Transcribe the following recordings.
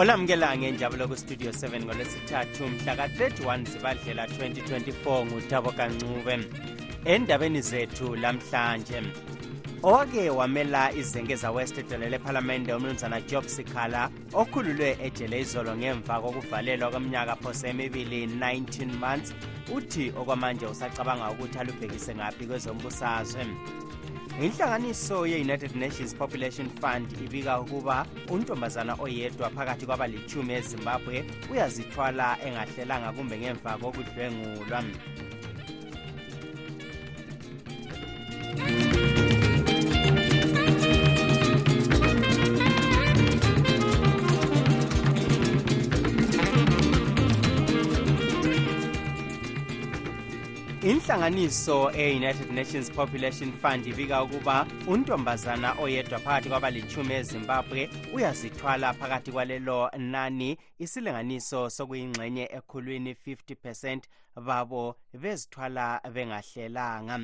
olamukela ngenjabulo kustudio 7 ngolwesithathu mhla ka-31 zibadlela 2024 ngutabo kancube. Endabeni zethu lamhlanje owake wamela izengeza west edole lephalamende umnumzana job sikhala okhululwe ejele izolo ngemva kokuvalelwa kweminyaka phose emibili 19 months. Uthi okwamanje usacabanga ukuthi alubhekise ngaphi kwezombusazwe inhlanganiso ye-united nations population fund ibika ukuba untombazana oyedwa phakathi kwabalithumi ezimbabwe uyazithwala engahlelanga kumbe ngemva kokudlwengulwa inhlanganiso e-united nations population fund ibika ukuba untombazana oyedwa phakathi kwabalithumi ezimbabwe uyazithwala phakathi kwalelo nani. Isilinganiso sokuyingxenye ekhulwini 50 percent babo bezithwala bengahlelanga.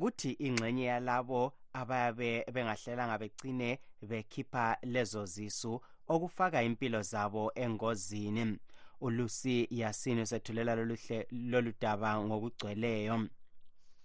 Kuthi ingxenye yalabo abayabe bengahlelanga begcine bekhipha lezo zisu okufaka impilo zabo engozini. Ulusi yasini usethulela lolu daba ngokugcweleyo.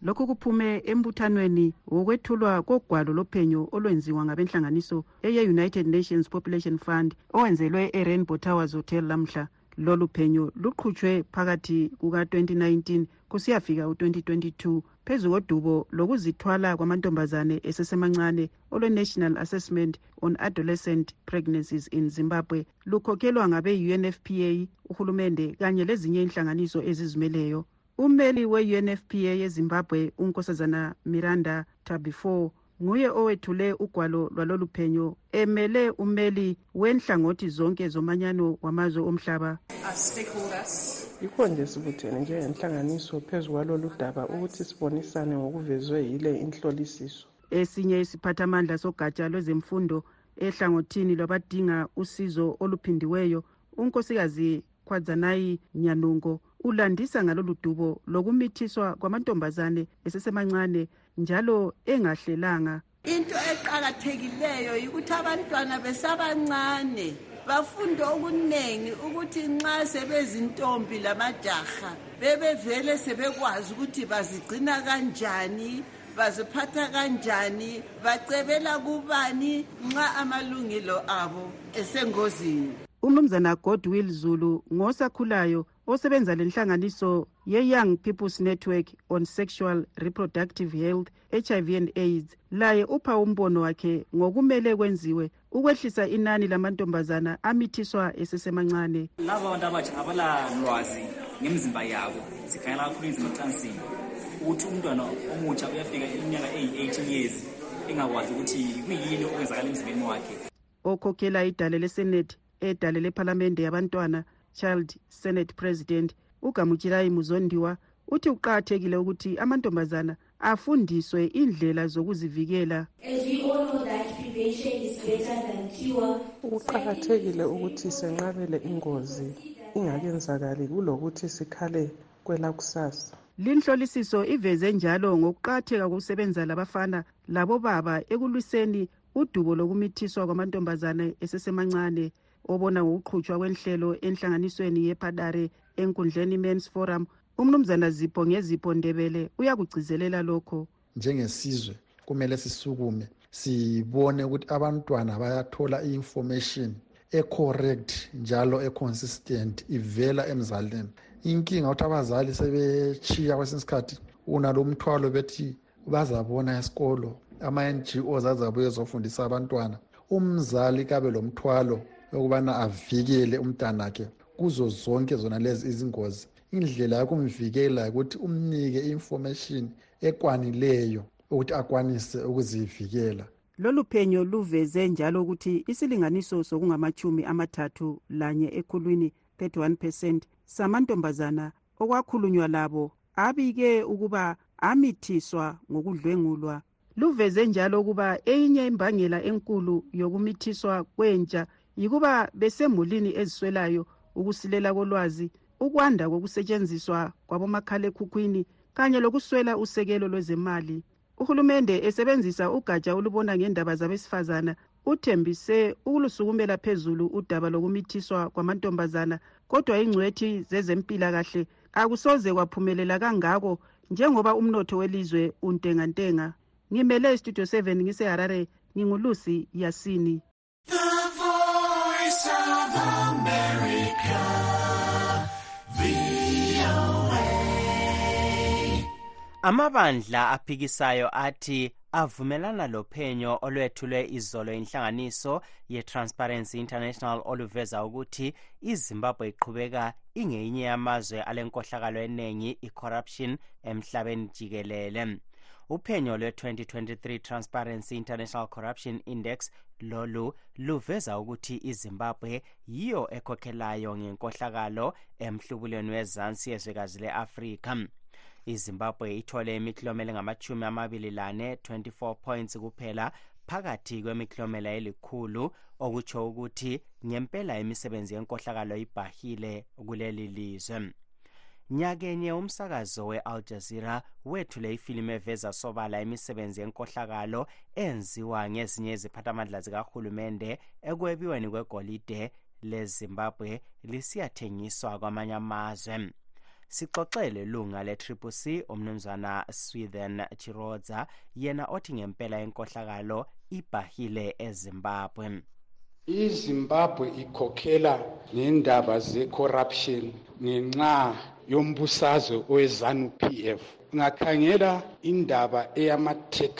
Lokhu kuphume embuthanweni wokwethulwa kogwalo lophenyo olwenziwa ngabenhlanganiso eye-united nations population fund owenzelwe e-rainbow towers hotel lamhla lolu phenyo luqhutshwe phakathi kuka-2019 kusiyafika u-2022 phezu kodubo lokuzithwala kwamantombazane esesemancane olwe-national assessment on adolescent pregnancies in zimbabwe lukhokhelwa ngabe-unfpa uhulumende kanye lezinye inhlanganiso ezizimeleyo. Ummeli we-unfpa yezimbabwe unkosazana miranda tabifor nguye owethule ugwalo lwalolu phenyo emele ummeli wenhlangothi zonke zomanyano wamazwe omhlaba. Yikho nje sibuthene njengenhlanganiso phezu kwalolu daba ukuthi sibonisane ngokuvezwe yile inhlolisiso. Esinye isiphathamandla sogatsha lwezemfundo ehlangothini lwabadinga usizo oluphindiweyo unkosikazi khwadzanayi nyanungo ulandisa ngalolu dubo lokumithiswa kwamantombazane esesemancane njalo engahlelanga. Into eqakathekileyo yikuthi abantwana besabancane bafunde okuningi ukuthi nxa sebezintombi lamajaha bebevele sebekwazi ukuthi bazigcina kanjani baziphatha kanjani bacebela kubani nxa amalungelo abo esengozini. Umnumzana godwill zulu ngosakhulayo osebenza lenhlanganiso ye-young people's network on sexual reproductive health hiv and aids laye upha umbono wakhe ngokumele kwenziwe ukwehlisa inani lamantombazana amithiswa esesemancane. Laba abantu abatsha abalalwazi ngemizimba yabo sikhangela kakhulu imizimba ecansini. Ukuthi umntwana omutsha uyafika iminyaka eyi-18 years engakwazi ukuthi kuyini okwenzakala emzimbeni wakhe. Okhokhela idale lesenethi edale lephalamende yabantwana child senate president ugamutshirayi muzondiwa uthi kuqakathekile ukuthi amantombazana afundiswe indlela zokuzivikela. Kuqakathekile ukuthi senqabele ingozi ingakenzakali kulokuthi sikhale kwelakusasa. Linhlolisiso iveze njalo ngokuqakatheka kokusebenza labafana labobaba ekulwiseni udubo lokumithiswa kwamantombazane esesemancane. Obona ngokuqhutshwa kwenhlelo enhlanganisweni yepadare enkundleni mans forum umnumzana zipho ngezipho ndebele uyakugcizelela lokho. Njengesizwe kumele sisukume sibone ukuthi abantwana bayathola i-information ecorrect njalo econsistent ivela emzalini. Inkinga ukuthi abazali sebechiya kwesinye isikhathi unalo mthwalo bethi bazabona esikolo ama-ngos azabuye ezofundisa abantwana. Umzali kabe lo mthwalo yokubana avikele umntanakhe kuzo zonke zona lezi izingozi. Indlela yokumvikela ukuthi umnike i-information ekwanileyo ukuthi akwanise ukuzivikela. Lolu phenyo luveze njalo ukuthi isilinganiso sokungamachumi amathathu lanye ekhulwini 31 percent samantombazana okwakhulunywa labo abike ukuba amithiswa ngokudlwengulwa. Luveze njalo ukuba eyinye imbangela enkulu yokumithiswa kwentsha yikuba besemulini eziswelayo ukusilela kolwazi ukwanda kokusetshenziswa kwabomakhalekhukhwini kanye lokuswela usekelo lwezemali. Uhulumende esebenzisa ugatsha olubona ngendaba zabesifazana uthembise ukulusukumela phezulu udaba lokumithiswa kwamantombazana kodwa ingcwethi zezempilakahle akusoze kwaphumelela kangako njengoba umnotho welizwe untengantenga. Ngimele istudio 7 ngiseharare ngingulusi yasini. Amabandla aphikisayo athi avumelana lophenyo olwethulwe izolo inhlanganiso ye-transparency international oluveza ukuthi izimbabwe iqhubeka ingeyinye yamazwe alenkohlakalo eningi i-corruption emhlabeni jikelele. Uphenyo lwe-2023 transparency international corruption index lolu luveza ukuthi izimbabwe yiyo ekhokhelayo ngenkohlakalo emhlubulweni wezansi yezwekazi le-afrika. Izimbabwe ithole imiklomelo engamachumi amabili lane 24 points kuphela phakathi kwemiklomela elikhulu okutsho ukuthi ngempela imisebenzi yenkohlakalo ibhahile kuleli lizwe. Nyakenye umsakazo we-al jazeera wethule ifilimu eveza sobala imisebenzi yenkohlakalo enziwa ngezinye iziphathamandla zikahulumende ekwebiweni kwegolide lezimbabwe lisiyathengiswa kwamanye amazwe. Sixoxele lunga le-triple c umnumzana swithen chirodza yena othi ngempela inkohlakalo ibhahile ezimbabwe. Izimbabwe ikhokhela ngendaba ze-corruption ngenxa yombusazwe owezanu p f. Ungakhangela indaba eyama-tax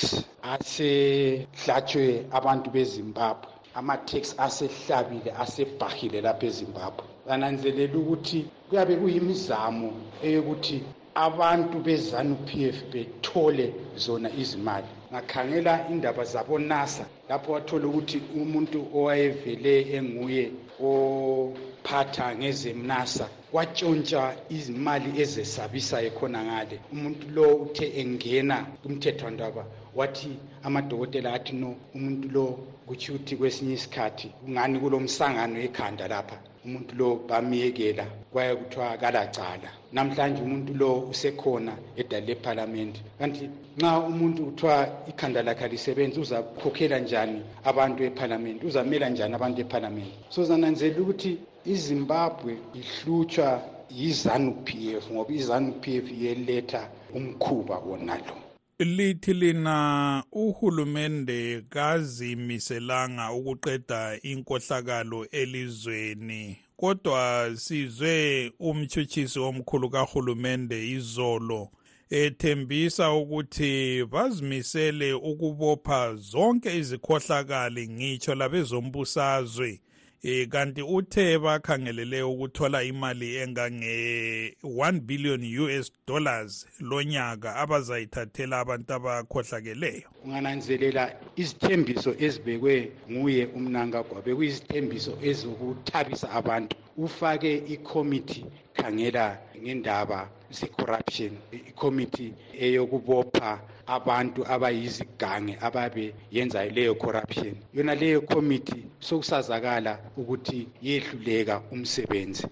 asehlatshwe abantu bezimbabwe. Ama-tax asehlabile asebhahile lapha ezimbabwe. Bananzelela ukuthi kuyabe kuyimizamo eyokuthi abantu bezanu p f bethole zona izimali. Ngakhangela indaba zabonasa lapho wathola ukuthi umuntu owayevele enguye ophatha ngezemnasa watshontsha izimali ezesabisayo khona ngale. Umuntu lo uthe engena kumthethwandaba wathi amadokotela athi no umuntu lo kutsho ukuthi kwesinye isikhathi. Kungani kulo msangano ekhanda lapha? Umuntu lo bamyekela kwaye kuthiwa kalacala. Namhlanje umuntu lo usekhona edali lephalamende kanti nxa umuntu kuthiwa ikhanda lakhe alisebenzi uzakhokhela njani abantu ephalamende? Uzamela njani abantu ephalamende? So zananzela ukuthi izimbabwe ihlutshwa yizanu p f ngoba izanu p f yeletha umkhuba wonalo. Lithi lina uhulumende kazimiselanga ukuqeda inkohlakalo elizweni kodwa sizwe umtshutshisi omkhulu kahulumende izolo ethembisa ukuthi bazimisele ukubopha zonke izikhohlakali ngitsho labezombusazwe. E kanti uthe bakhangelele ukuthola imali engange 1 billion US dollars lonyaka abazayithathela abantu abakhohlakeleyo ungananzelela izithembiso ezibekwe nguye umnankagwa bekuyizithembiso ezokuthabisa abantu. Ufake ikomiti khangela ngendaba ze-corruption ikomiti eyokubopha abantu abayizigange ababe yenza leyo corruption. Yona leyo komiti sokusazakala ukuthi yehluleka umsebenzi.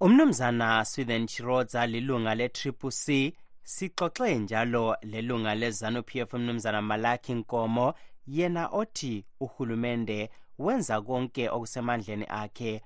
Umnumzana swithen chirodza lilunga le-triple c sixoxe njalo lelunga lezanu p f umnumzana malaki nkomo yena othi uhulumende wenza konke okusemandleni akhe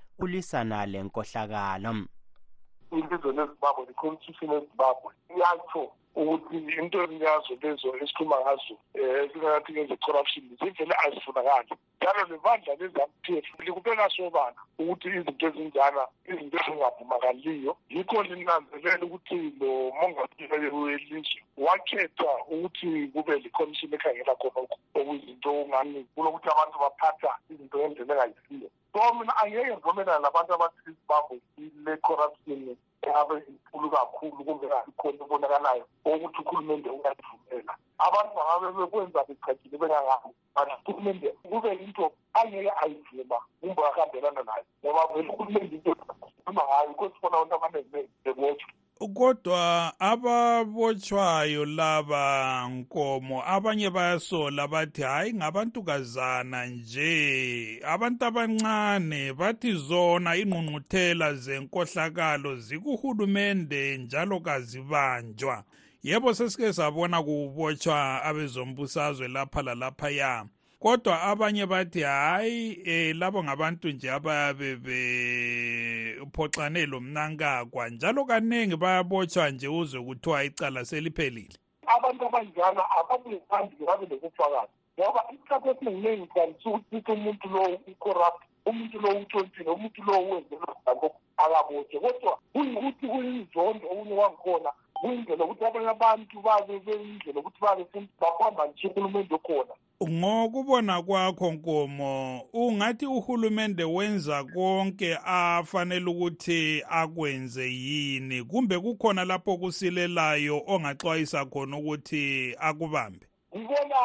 in gizo na da kuma kishi na zimbabwe ya to ukuthi into yazo lezo esikhuluma ngazo um esingathi ngeze-corruption zivele azifunakali. Njalo lebandla le-zanup f likubeka sobala ukuthi izinto ezinjana izinto ezingavumakaliyo yikho linanzelela ukuthi lo mongameli welizwe wakhetha ukuthi kube likhomishini ekhangela khonokho okuyizinto okungani kulokuthi abantu baphatha izinto ngendlela engayisiyo so mina angeke ngivumelana nabantu abathi izimbabwe ile-corruption engabe inkulu kakhulu kumbe ikhona ebonakalayo okuthi uhulumende uyayivumela abantu bangabe bekwenza bechagile bengangani but uhulumende kube into angeke ayivuma kumbe ahambelana nayo ngoba vele uhulumende into khuluma ngayo kho sibona abantu abaningi bebotshwa. Kodwa ababotshwayo laba nkomo abanye bayasola bathi hayi ngabantukazana nje. Abantu abancane bathi zona ingqungquthela zenkohlakalo zikuhulumende njalo kazibanjwa. Yebo sesike sabona kubotshwa abezombusazwe lapha lalaphaya kodwa abanye bathi hayi eh labo ngabantu nje abayabe bephoxane lomnankakwa njalo kaningi bayabotshwa nje uzwe kuthiwa icala seliphelile. Abantu abanjalo ababuyephambi babe lobufakazi ngoba isikhathi esiningi kanti ukuthi umuntu lowo ucorrupt umuntu lowo utshontshile umuntu lowo wenze lokhu akabotshwe. Kodwa kuyikuthi kuyizondo okunye kwakhona kuyindlela ukuthi abanye abantu babe beyindlela ukuthi babe bahamba nje uhulumende okhona. Ngokubona kwakho nkomo ungathi uhulumende wenza konke afanele ukuthi akwenze yini? Kumbe kukhona lapho kusilelayo ongaxwayisa khona ukuthi akubambe? Ngibona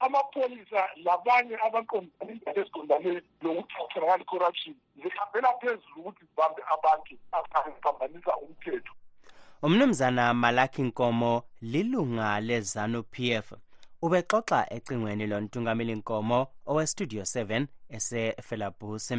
amapholisa labanye abaqondane indlela eziqondane lokuthi kutholakala i-corruption zihambela phezulu ukuthi zibambe abantu abaphambanisa umthetho. Umnumzana malaki nkomo lilunga lezanu pf ubexoxa ecingweni lontungameli nkomo owestudio 7 esefelabusi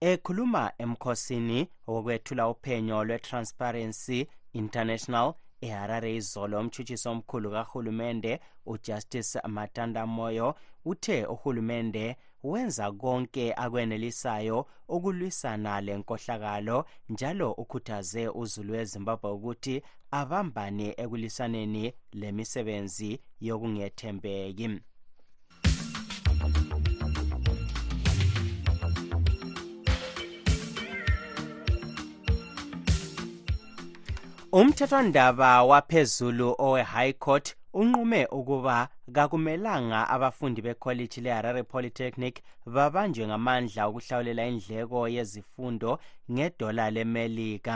ekhuluma emkhosini wokwethula uphenyo lwe-transparency international eharare izolo umtshutshisi omkhulu kahulumende ujustice matanda moyo uthe uhulumende wenza konke akwenelisayo ukulwisana le nkohlakalo njalo ukhuthaze uzulu wezimbabwe ukuthi abambane ekulisaneni lemisebenzi yokungethembeki. Umthethwandaba waphezulu owe-high court unqume ukuba kakumelanga abafundi bekholiji le-harare polytechnic babanjwe ngamandla ukuhlawulela indleko yezifundo ngedola lemelika.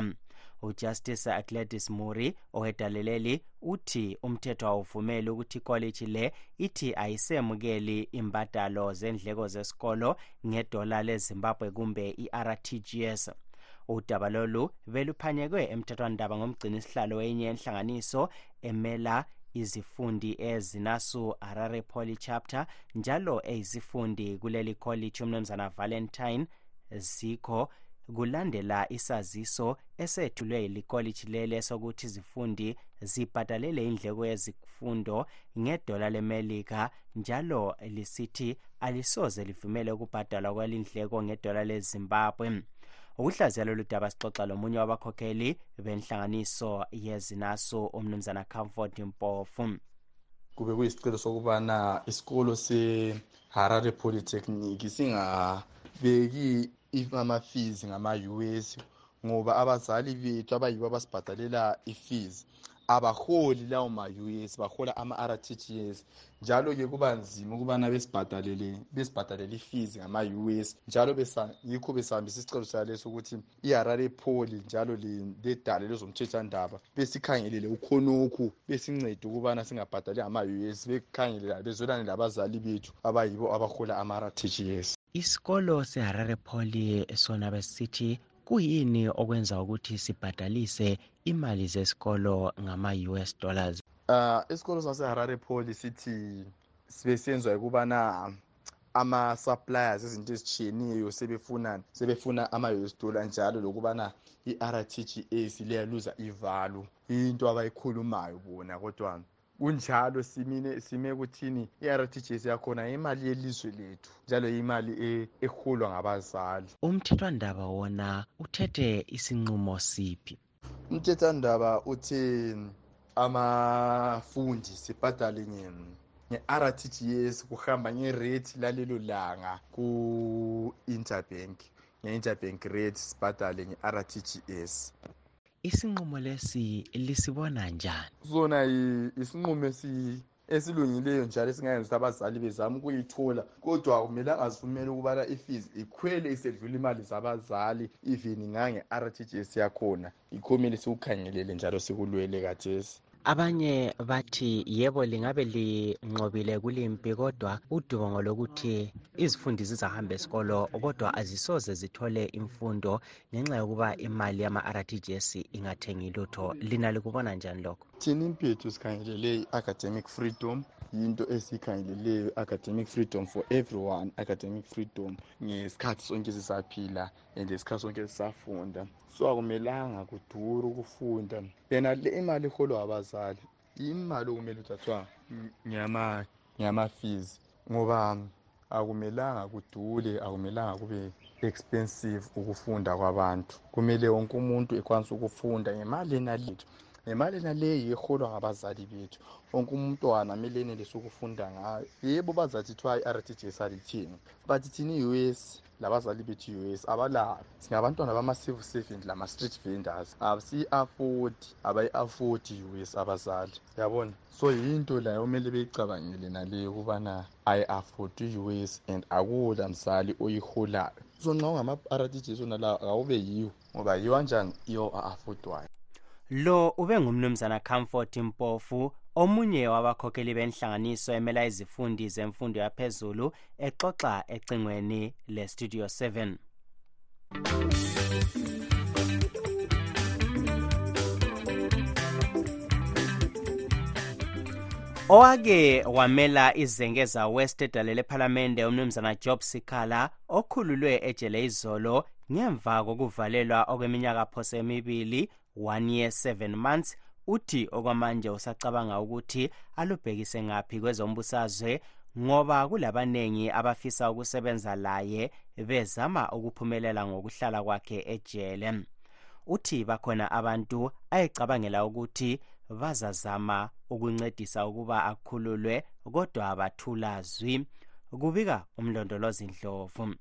Ujustice gladys muri owedaleleli uthi umthetho awuvumeli ukuthi ikholiji le ithi ayisemukeli imbadalo zendleko zesikolo ngedola lezimbabwe kumbe i-rtgs udaba lolu beluphanyekwe emthethwandaba ngomgcinisihlalo wenye yenhlanganiso emela izifundi ezinasu harare poly chapter njalo eyisifundi kuleli college umnumzana valentine zikho kulandela isaziso esethulwe yilikoliji lele sokuthi izifundi zibhadalele indleko yezifundo ngedola lemelika njalo lisithi alisoze livumele ukubhadalwa kwalindleko ngedola lezimbabwe. Ukuhlaziya lolu daba sixoxa lomunye wabakhokheli benhlanganiso yezinaso umnumzana comfort mpofu. Kube kuyisicelo sokubana isikolo se-harare polytechnic singabeki ama-fees ngama-us ngoba abazali bethu abayibo abasibhadalela i-fees. Abaholi lawo ma-us bahola ama-rtgs njalo-ke kuba nzima ukubana besibhadalele besibhadalele i-fees ngama-us njalo yikho besihambisa isicelo saleso ukuthi iharare poli njalo ledala lezomthethwandaba besikhangelele ukhonokhu besincede ukubana singabhadali ngama-us bekhangelela bezwelane labazali bethu abayibo abahola ama-rtgs isikolo seharare poly sona besisithi kuyini okwenza ukuthi sibhadalise imali zesikolo ngama-us dollars? Uh isikolo saseharare poly sithi sibesenziwa ukubana ama-suppliers izinto ezitshiyeneyo sebefuna sebefuna ama-us dollar njalo lokubana i-rtgs liyaluza ivalu into abayikhulumayo bona kodwa kunjalo simine sime kuthini? I-rtgs yakhona imali yelizwe lethu njalo imali eholwa ngabazali. Umthethwandaba wona uthethe isinqumo siphi? Umthethwandaba uthi amafundi sibhadale nge-rtgs kuhamba ngerate lalelo langa ku-interbank nge-interbank rate sibhadale nge-rtgs isinqumo lesi lisibona njani? Sona isinqumo esilungileyo njalo esingayenza ukuthi abazali bezame ukuyithola kodwa akumelanga azivumele ukubana ifees ikhwele isedlula imali zabazali even ngange-rtgs yakhona. Yikho kumele sikukhangelele njalo sikulwele kathesi abanye bathi yebo lingabe linqobile kulimpi kodwa udubongo lokuthi izifundi zizahamba esikolo kodwa azisoze zithole imfundo ngenxa yokuba imali yama-rtgs ingathengi lutho. Lina likubona njani lokho? Thina impethu sikhangelele i-academic freedom yinto esiyikhangeleleyo academic freedom for everyone academic freedom ngesikhathi sonke sisaphila and isikhathi sonke sisafunda. So akumelanga kudura ukufunda. Yena le imali iholwa abazali imali okumele uthathwa ngama-fees ngoba akumelanga kudule akumelanga kube expensive ukufunda kwabantu. Kumele wonke umuntu ekwanisa ukufunda ngemali enalitho ngemali enaleyo eholwa ngabazali bethu wonke umntwana kumele enelise ukufunda ngayo. Yebo bazathi kuthiwa i-r t g s alithini but thina i-u s labazali bethu i-u s abalalo singabantwana bama-civil servant lama-street vendors. Abasiyi-afodi abayi-afodi i-u s abazali. Yabona? So yinto layo kumele beyicabangele naleyo ukubana ayi-afodi i-u s and akula mzali oyiholayo so nxa ungama-r t g s onalawo akube yiwo ngoba yiwo anjani? Iyo a-afodwayo lo ube ngumnumzana comfort mpofu omunye wabakhokheli benhlanganiso emela izifundi zemfundo yaphezulu exoxa ecingweni lestudio 7 owake wamela izengeza west edale lephalamende umnumzana job sikhala okhululwe ejele izolo ngemva kokuvalelwa okweminyaka phose emibili one year seven months. Uthi okwamanje usacabanga ukuthi alubhekise ngaphi kwezombusazwe ngoba kulabaningi abafisa ukusebenza laye bezama ukuphumelela ngokuhlala kwakhe ejele. Uthi bakhona abantu ayecabangela ukuthi bazazama ukuncedisa ukuba akhululwe kodwa bathula zwi kubika umlondolozi ndlovu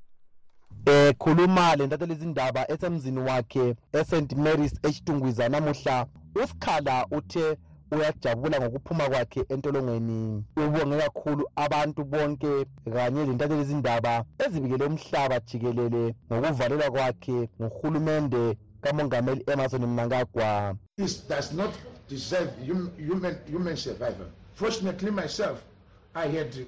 ekhuluma lentatheli izindaba esemzini wakhe eSt Mary's eChitungwiza namuhla. Usikhala uthe uyajabula ngokuphuma kwakhe entolongweni. Ubonge kakhulu abantu bonke kanye lentatheli izindaba ezibikele umhlaba jikelele ngokuvalelwa kwakhe nguhulumende kamongameli emerson mnangagwa. This does not deserve hum- human, human survival. Fortunately, myself, I had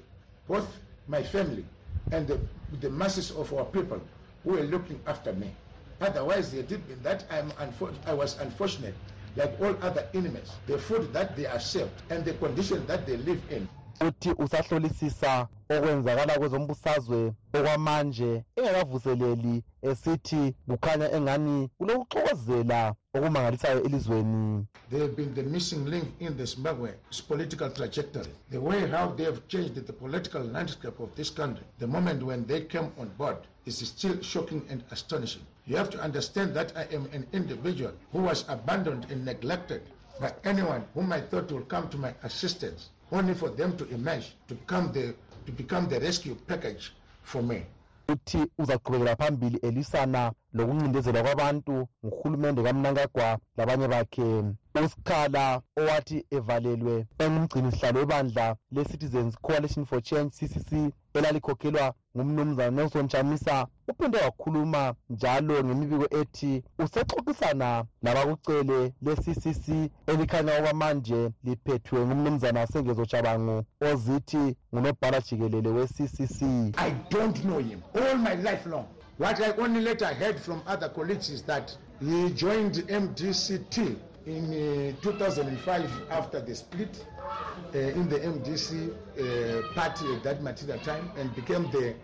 both my family and the, the masses of our people who were looking after me. Otherwise, they did been that I'm I was unfortunate, like all other enemies. The food that they accept and the condition that they live in. uthi usahlolisisa okwenzakala kwezombusazwe okwamanje engakavuseleli esithi kukhanya engani kulokuxokozela okumangalisayo elizweni They have been the missing link in the Zimbabwe's political trajectory. The way how they have changed the political landscape of this country, the moment when they came on board, is still shocking and astonishing. You have to understand that I am an individual who was abandoned and neglected by anyone whom I thought will come to my assistance, only for them to emerge, to become the, to become the rescue package for me. uthi uzaqhubekela phambili elisana lokuncindezelwa kwabantu nguhulumende kamnankagwa labanye bakhe usikhala owathi evalelwe engumgcinisihlalo webandla le-citizens coalition for change ccc elalikhokhelwa ngumnumzana nelson chamisa uphinde wakhuluma njalo ngemibiko ethi usexoxisana labakucele le-ccc elikhanya okwamanje liphethwe ngumnumzana sengezo chabangu ozithi ngunobhala jikelele we-ccc I don't know him all my life long. What I only later heard from other colleagues is that he joined MDCT in uh, 2005 after the split uh, in the MDC uh, party at that material time and became the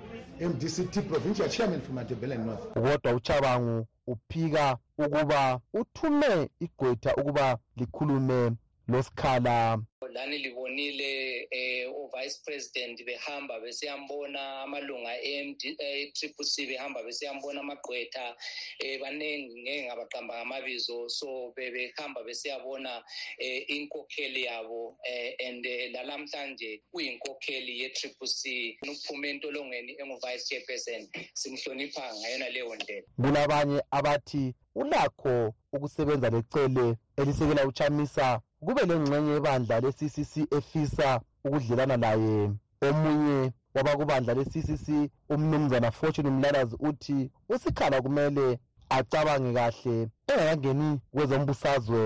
MDCT provincial chairman for Matabele North. kodwa uchabangu uphika ukuba uthume igqwetha ukuba likhulume losikhala lani libonile eh uvice president behamba besiyambona amalunga e-triple c behamba besiyambona amagqwetha eh baningi ngeke ngabaqamba ngamabizo. So bebehamba besiyabona eh inkokheli yabo eh and eh, lalamhlanje uyinkokheli ye-triple c. Ukuphume entolongweni engu-vice chairperson simhlonipha ngayona leyo ndlela. Kulabanye abathi ulakho ukusebenza lecele elisekela uchamisa kube lengxenye yebandla le-ccc efisa ukudlelana laye omunye wabakubandla le-ccc umnumzana fortune mlalazi uthi usikhala kumele acabange kahle engakangeni kwezombusazwe.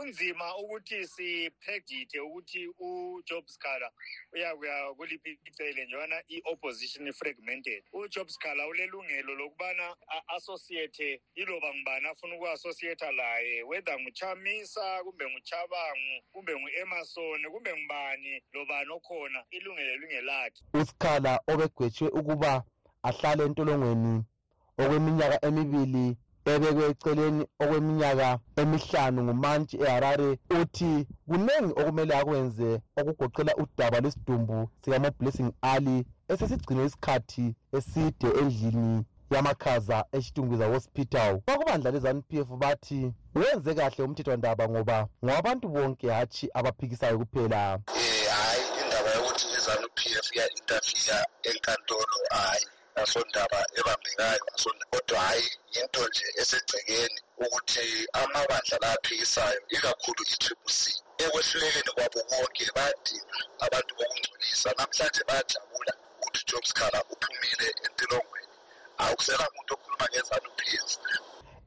Kunzima ukuthi sipredict ukuthi ujob scala uyakuya kuliphi icele njengobana i-opposition fragmented ujob scala ulelungelo lokubana a-associate iloba ngubani afuna uku-associata laye whether nguchamisa kumbe nguchabangu kumbe ngu-emerson kumbe ngubani lobani okhona ilungelo lingelakhe usikhala obegwetshiwe ukuba ahlale entolongweni okweminyaka emibili ebekwe eceleni okweminyaka emihlanu ngumantshi eharare uthi kuningi okumele akwenze okugoqela udaba lwesidumbu sikamoblessing ali esesigcine isikhathi eside endlini yamakhaza eshitungwiza hospital kwakubandla le-zanup f bathi wenze kahle umthethwandaba ngoba ngawabantu bonke hatshi abaphikisayo kuphela. Hayi indaba yokuthi i-zanup f ya-interfere enkantolo hayi. Asondaba ebambekayo kodwa hhayi into nje esegcekeni ukuthi amabandla la aphikisayo ikakhulu i-triple c ekwehlulekeni kwabo konke bayadinga abantu bokungcolisa. Namhlanje bayajabula ukuthi job scala uphumile entilongweni. Akusela muntu okhuluma ngezanups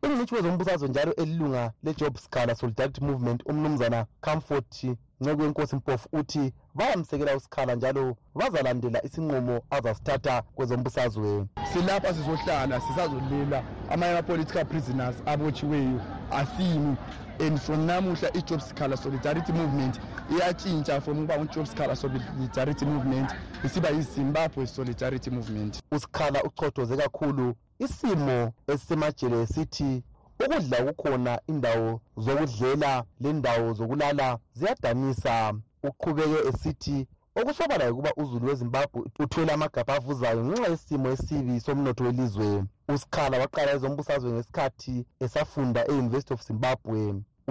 ingcitshi wezombusazwe njalo elilunga le-job scala solidarity movement umnumzana comfort nceko wenkosi mpofu uthi bayamsekela usikhala njalo bazalandela isinqumo azasithatha kwezombusazwe. Silapha sizohlala sisazolila amanye ama-political prisoners abotshiweyo asimi. And from namuhla i-job scala solidarity movement iyatshintsha from ukuba ngu-job scala solidarity movement isiba yi-zimbabwe solidarity movement. Usikhala uchothoze kakhulu isimo esisemajele sithi ukudla kukhona indawo zokudlela lendawo zokulala ziyadanisa uqhubeke esithi okusobala ukuba uzulu wezimbabwe uthwele amagabha avuzayo ngenxa yesimo esibi somnotho welizwe. Usikhala waqala ezombusazwe ngesikhathi esafunda e-university of zimbabwe.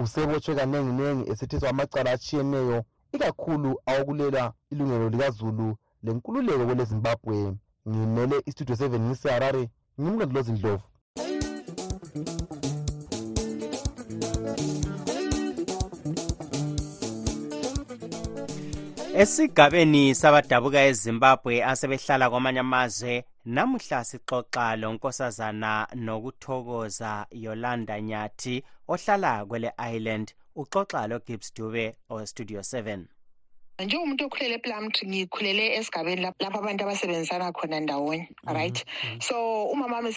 Usebotshwe kanenginengi esethiswa amacala atshiyeneyo ikakhulu awokulela ilungelo likazulu lenkululeko kwele zimbabwe ngimele istudio 7 ngiseharare ngimlondolozi esigabeni sabadabuka ezimbabwe asebehlala kwamanye amazwe namuhla sixoxa lonkosazana nokuthokoza yolanda nyathi ohlala kwele island. Uxoxa logibbs dube ostudio 7 njengomuntu okhulele eplumtree ngikhulele esigabeni lapho abantu abasebenzisana khona ndawonye right? so umama wami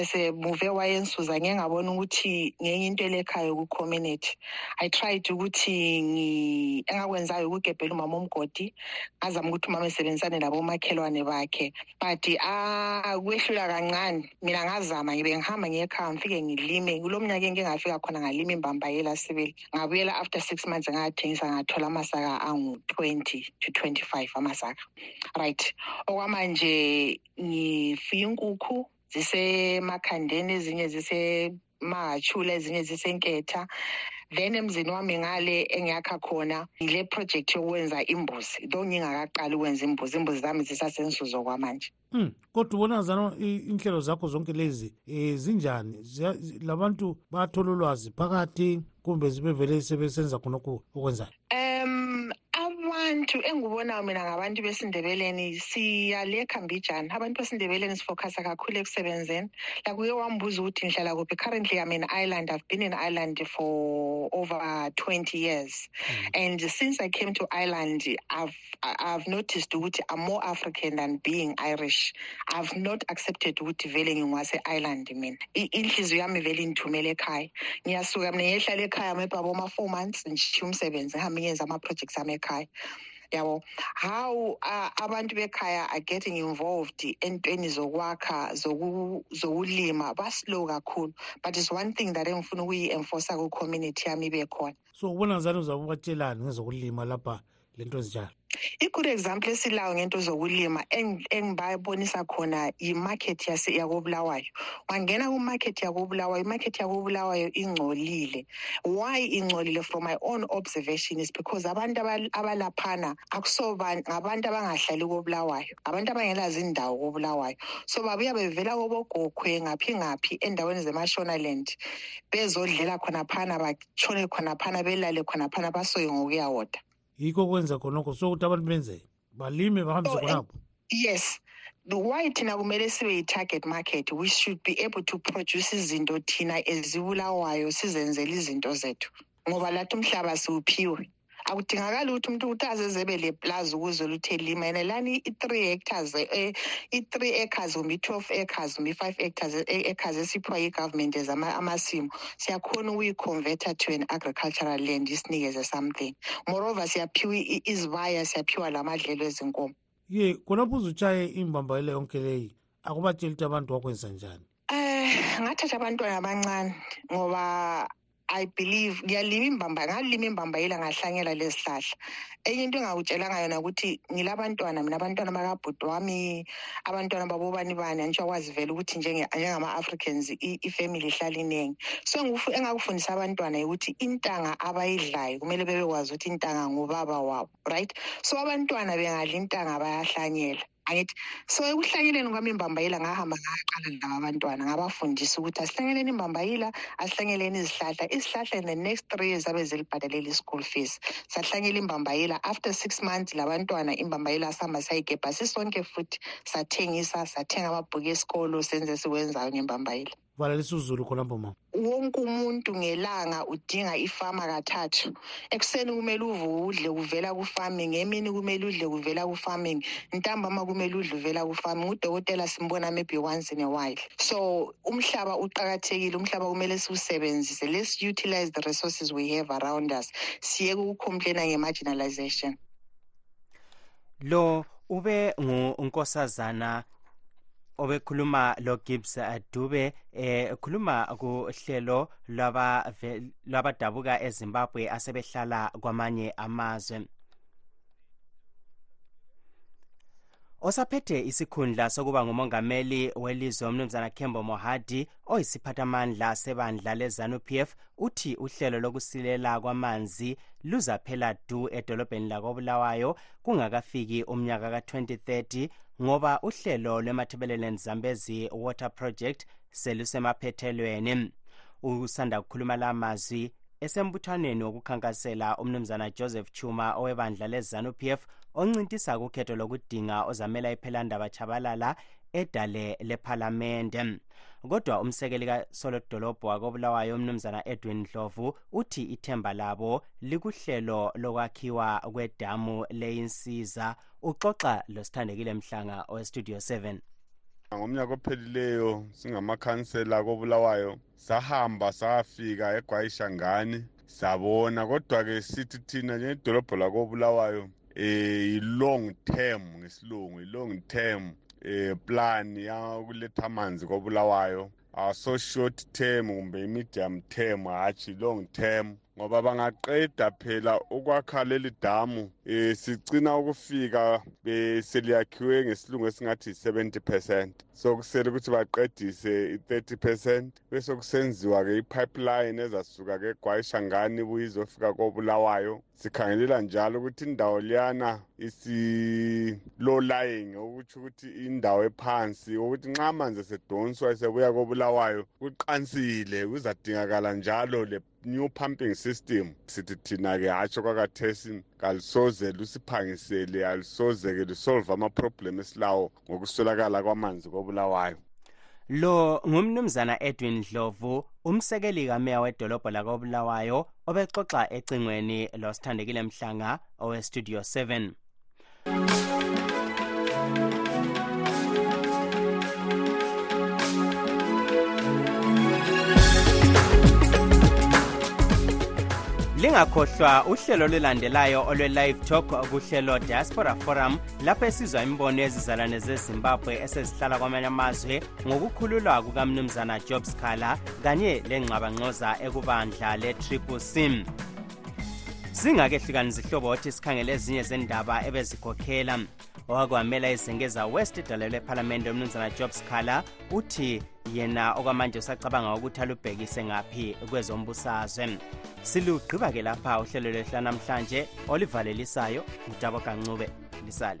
esemuve wayensuza ngeke ngabona ukuthi ngenye into elekhaya ku-community. I tried ukuthi engakwenzayo ukugebhela umama omgodi ngazama ukuthi umama esebenzisane labomakhelwane bakhe. But kwehlula kancane. Mina ngazama ngibe ngihamba ngiyekhaya ngifike ngilime. Kulo mnyaka engike ngafika khona ngalima imbambayela sibili. Ngabuyela after six months ngathengisa ngathola amasaka angu-twenty to twenty-five amasaka right. Okwamanje ngifuye inkukhu zisemakhandeni ezinye zisemahachula ezinye zisenketha. Then emzini wami ngale engiyakha khona yile project yokwenza imbuzi. Though ngingakaqali ukwenza imbuzi imbuzi zami zisasensuzo kwamanje. Mm, kodwa ubona zano inhlelo zakho zonke lezi eh zinjani? Labantu bathola ulwazi phakathi kumbe zibe vele sebesenza khonokho okwenzayo um abantu engibonayo mina ngabantu besindebeleni siyalekha mbijana. Abantu besindebeleni sifocusa kakhulu ekusebenzeni. Like uye wambuza ukuthi ngihlala kuphi? Currently i'm in ireland. I've been in ireland for over 20 years. And since i came to ireland i've i've noticed ukuthi i'm more african than being irish. I've not accepted ukuthi vele ngingwase-ireland mina. Inhliziyo yami vele indithumele ekhaya. Ngiyasuka mina ngiyehlala ekhaya maybe aboma-four months ngishiye umsebenzi ngihambe ngiyenza ama-projects ami ekhaya yabo how uh, abantu bekhaya are getting involved entweni zokwakha zoku- zokulima baslow kakhulu. But it's one thing that engifuna ukuyi-enforca ku-community yami ibe khona. So ubona zani uzabe ubatshelani ngezokulima lapha lento ezinjalo i-good example esilayo ngento zokulima eng- engibabonisa khona yi-market yase- yakobulawayo. Wangena ku-market yakobulawayo i-market yakobulawayo ingcolile. Why ingcolile? From my own observation is because abantu abal- abalaphana akusoba ngabantu abangahlali kobulawayo abantu abangelazi indawo kobulawayo. So babuya bevela kobogokhwe ngaphi ngaphi endaweni zemashonaland bezodlela khonaphana batshone khonaphana belale khonaphana basoye ngokuyawoda yikho kwenza khonokho sokuthi abantu benzeni balime bahambise khonapho yes. The why thina kumele sibe yi-target market. We should be able to produce izinto thina ezibulawayo sizenzele izinto zethu. Ngoba lathi umhlaba siwuphiwe akudingakali ukuthi umuntu ukuthi azezebe le plaza ukuze luthe lima. Yena lani i-three hectares eh, i-three acres kumbe i-twelve acres kumbe i-five hectares eh, acres esiphiwa yi-government as ama- amasimu siyakhona ukuyi-converter to an agricultural land isinikeze something. Moreover siyaphiwa izibaya siyaphiwa lamadlelo ezinkomo. Ye khonapho uzutshaye imbambayelo yonke leyi? Akubatsheli ukuthi abantu wakwenza njani? Eh ngathatha abantwana abancane ngoba I believe ngiyalima imbamba ngalima imbambayela ngahlanyela lezihlahla enye into engakutshelanga yona ukuthi ngilabantwana mina abantwana bakabhuti wami abantwana babobani bani anitsho akwazi vele ukuthi njengama-africans i- ifamily ihlala iningi so engakufundisa abantwana ukuthi intanga abayidlayo kumele bebekwazi ukuthi intanga ngubaba wabo right? So abantwana bengadla intanga bayahlanyela angithi so ekuhlanyeleni kwami imbambayila ngahamba ngaqala laba abantwana ngabafundisa ukuthi asihlanyeleni imbambayila asihlanyeleni izihlahla. Izihlahla in the next three years abe zilibhadalela i-school fees. Sahlanyela imbambayila. After six months labantwana imbambayila sihamba sayigebha sisonke futhi sathengisa sathenga amabhuku esikolo senze sikwenzayo ngembambayila valalisa uzulu khonapho mama wonke umuntu ngelanga udinga ifama kathathu. Ekuseni kumele uvuke udle kuvela ku-farming. Emini kumele udle kuvela ku-farming. Ntambama kumele udle uvela ku-farming. Udokotela simbona maybe once in a while. So umhlaba uqakathekile. Umhlaba kumele siwusebenzise. Let's utilize the resources we have around us. Siyeke ukucomplaina nge-marginalization. Lo ube ngunkosazana obekhuluma lo Gibbs Dube eh khuluma kuhlelo lwaba lwabadabuka eZimbabwe asebehlala kwamanye amazwe. Osaphethe isikhundla sokuba ngumongameli welizwe umnumzana Kembo Mohadi oyisiphathamandla sebandla leZANU-PF uthi uhlelo lokusilela kwamanzi luzaphela du edolobheni lakobulawayo kungakafiki umnyaka ka-2030 ngoba uhlelo lwemathebeleland zambezi water project selusemaphethelweni. Usanda kukhuluma la mazwi esembuthanweni wokukhankasela umnumzana joseph chuma owebandla lezanu-pf oncintisa kukhetho lokudinga ozamela iphelandaba chabalala edale lephalamende. Kodwa umsekeli kasolodolobho wakobulawayo umnumzana edwin ndlovu uthi ithemba labo likuhlelo lokwakhiwa kwedamu leyinsiza uxoxa losithandekile mhlanga owestudio 7 ngomnyaka ophelileyo singamakhansela kobulawayo sahamba sayafika egwayishangani sabona. Kodwa-ke sithi thina njengedolobho lakobulawayo eh i-long term ngesilungu i-long term eh plan yakuletha amanzi kobulawayo aso short term kumbe i-medium term hatshi long term. Ngoba bangaqeda phela ukwakha leli damu eh sigcina ukufika beseliyakhiwe ngesilungu esingathi 70 percent. So kusele ukuthi baqedise i-30 percent bese kusenziwa ke i-pipeline ezasuka ke egwayishangani ibuye izofika kobulawayo. Sikhangelela njalo ukuthi indawo liyana isi-low lying okutsho ukuthi indawo ephansi ukuthi nxa amanzi esedonswa esebuya kobulawayo kuqansile kuzadingakala njalo le new pumping system. Sithi thina-ke hatsho kwakathesi kalisoze lusiphangisele alisoze-ke lisolve amaproblem esilawo ngokuswelakala kwamanzi kobulawayo. Lo ngumnumzana edwin ndlovu umsekeli kameya wedolobho lakobulawayo obexoxa ecingweni losithandekile mhlanga owestudio 7 lingakhohlwa uhlelo olulandelayo olwe-live talk kuhlelo diaspora forum lapho esizwa imbono yezizalwane zezimbabwe esezihlala kwamanye amazwe ngokukhululwa kukamnumzana job scala kanye lengxabangxoza ekubandla le-triple sim singake hlukani zihlobo sikhangele ezinye zendaba ebezikhokhela owakwamela izengeza west idalelo lephalamende umnumzana job scaler uthi yena okwamanje usacabanga ukuthi alubhekise ngaphi kwezombusazwe silugqiba-ke lapha uhlelo lwehla namhlanje olivalelisayo ngudabo kancube lisale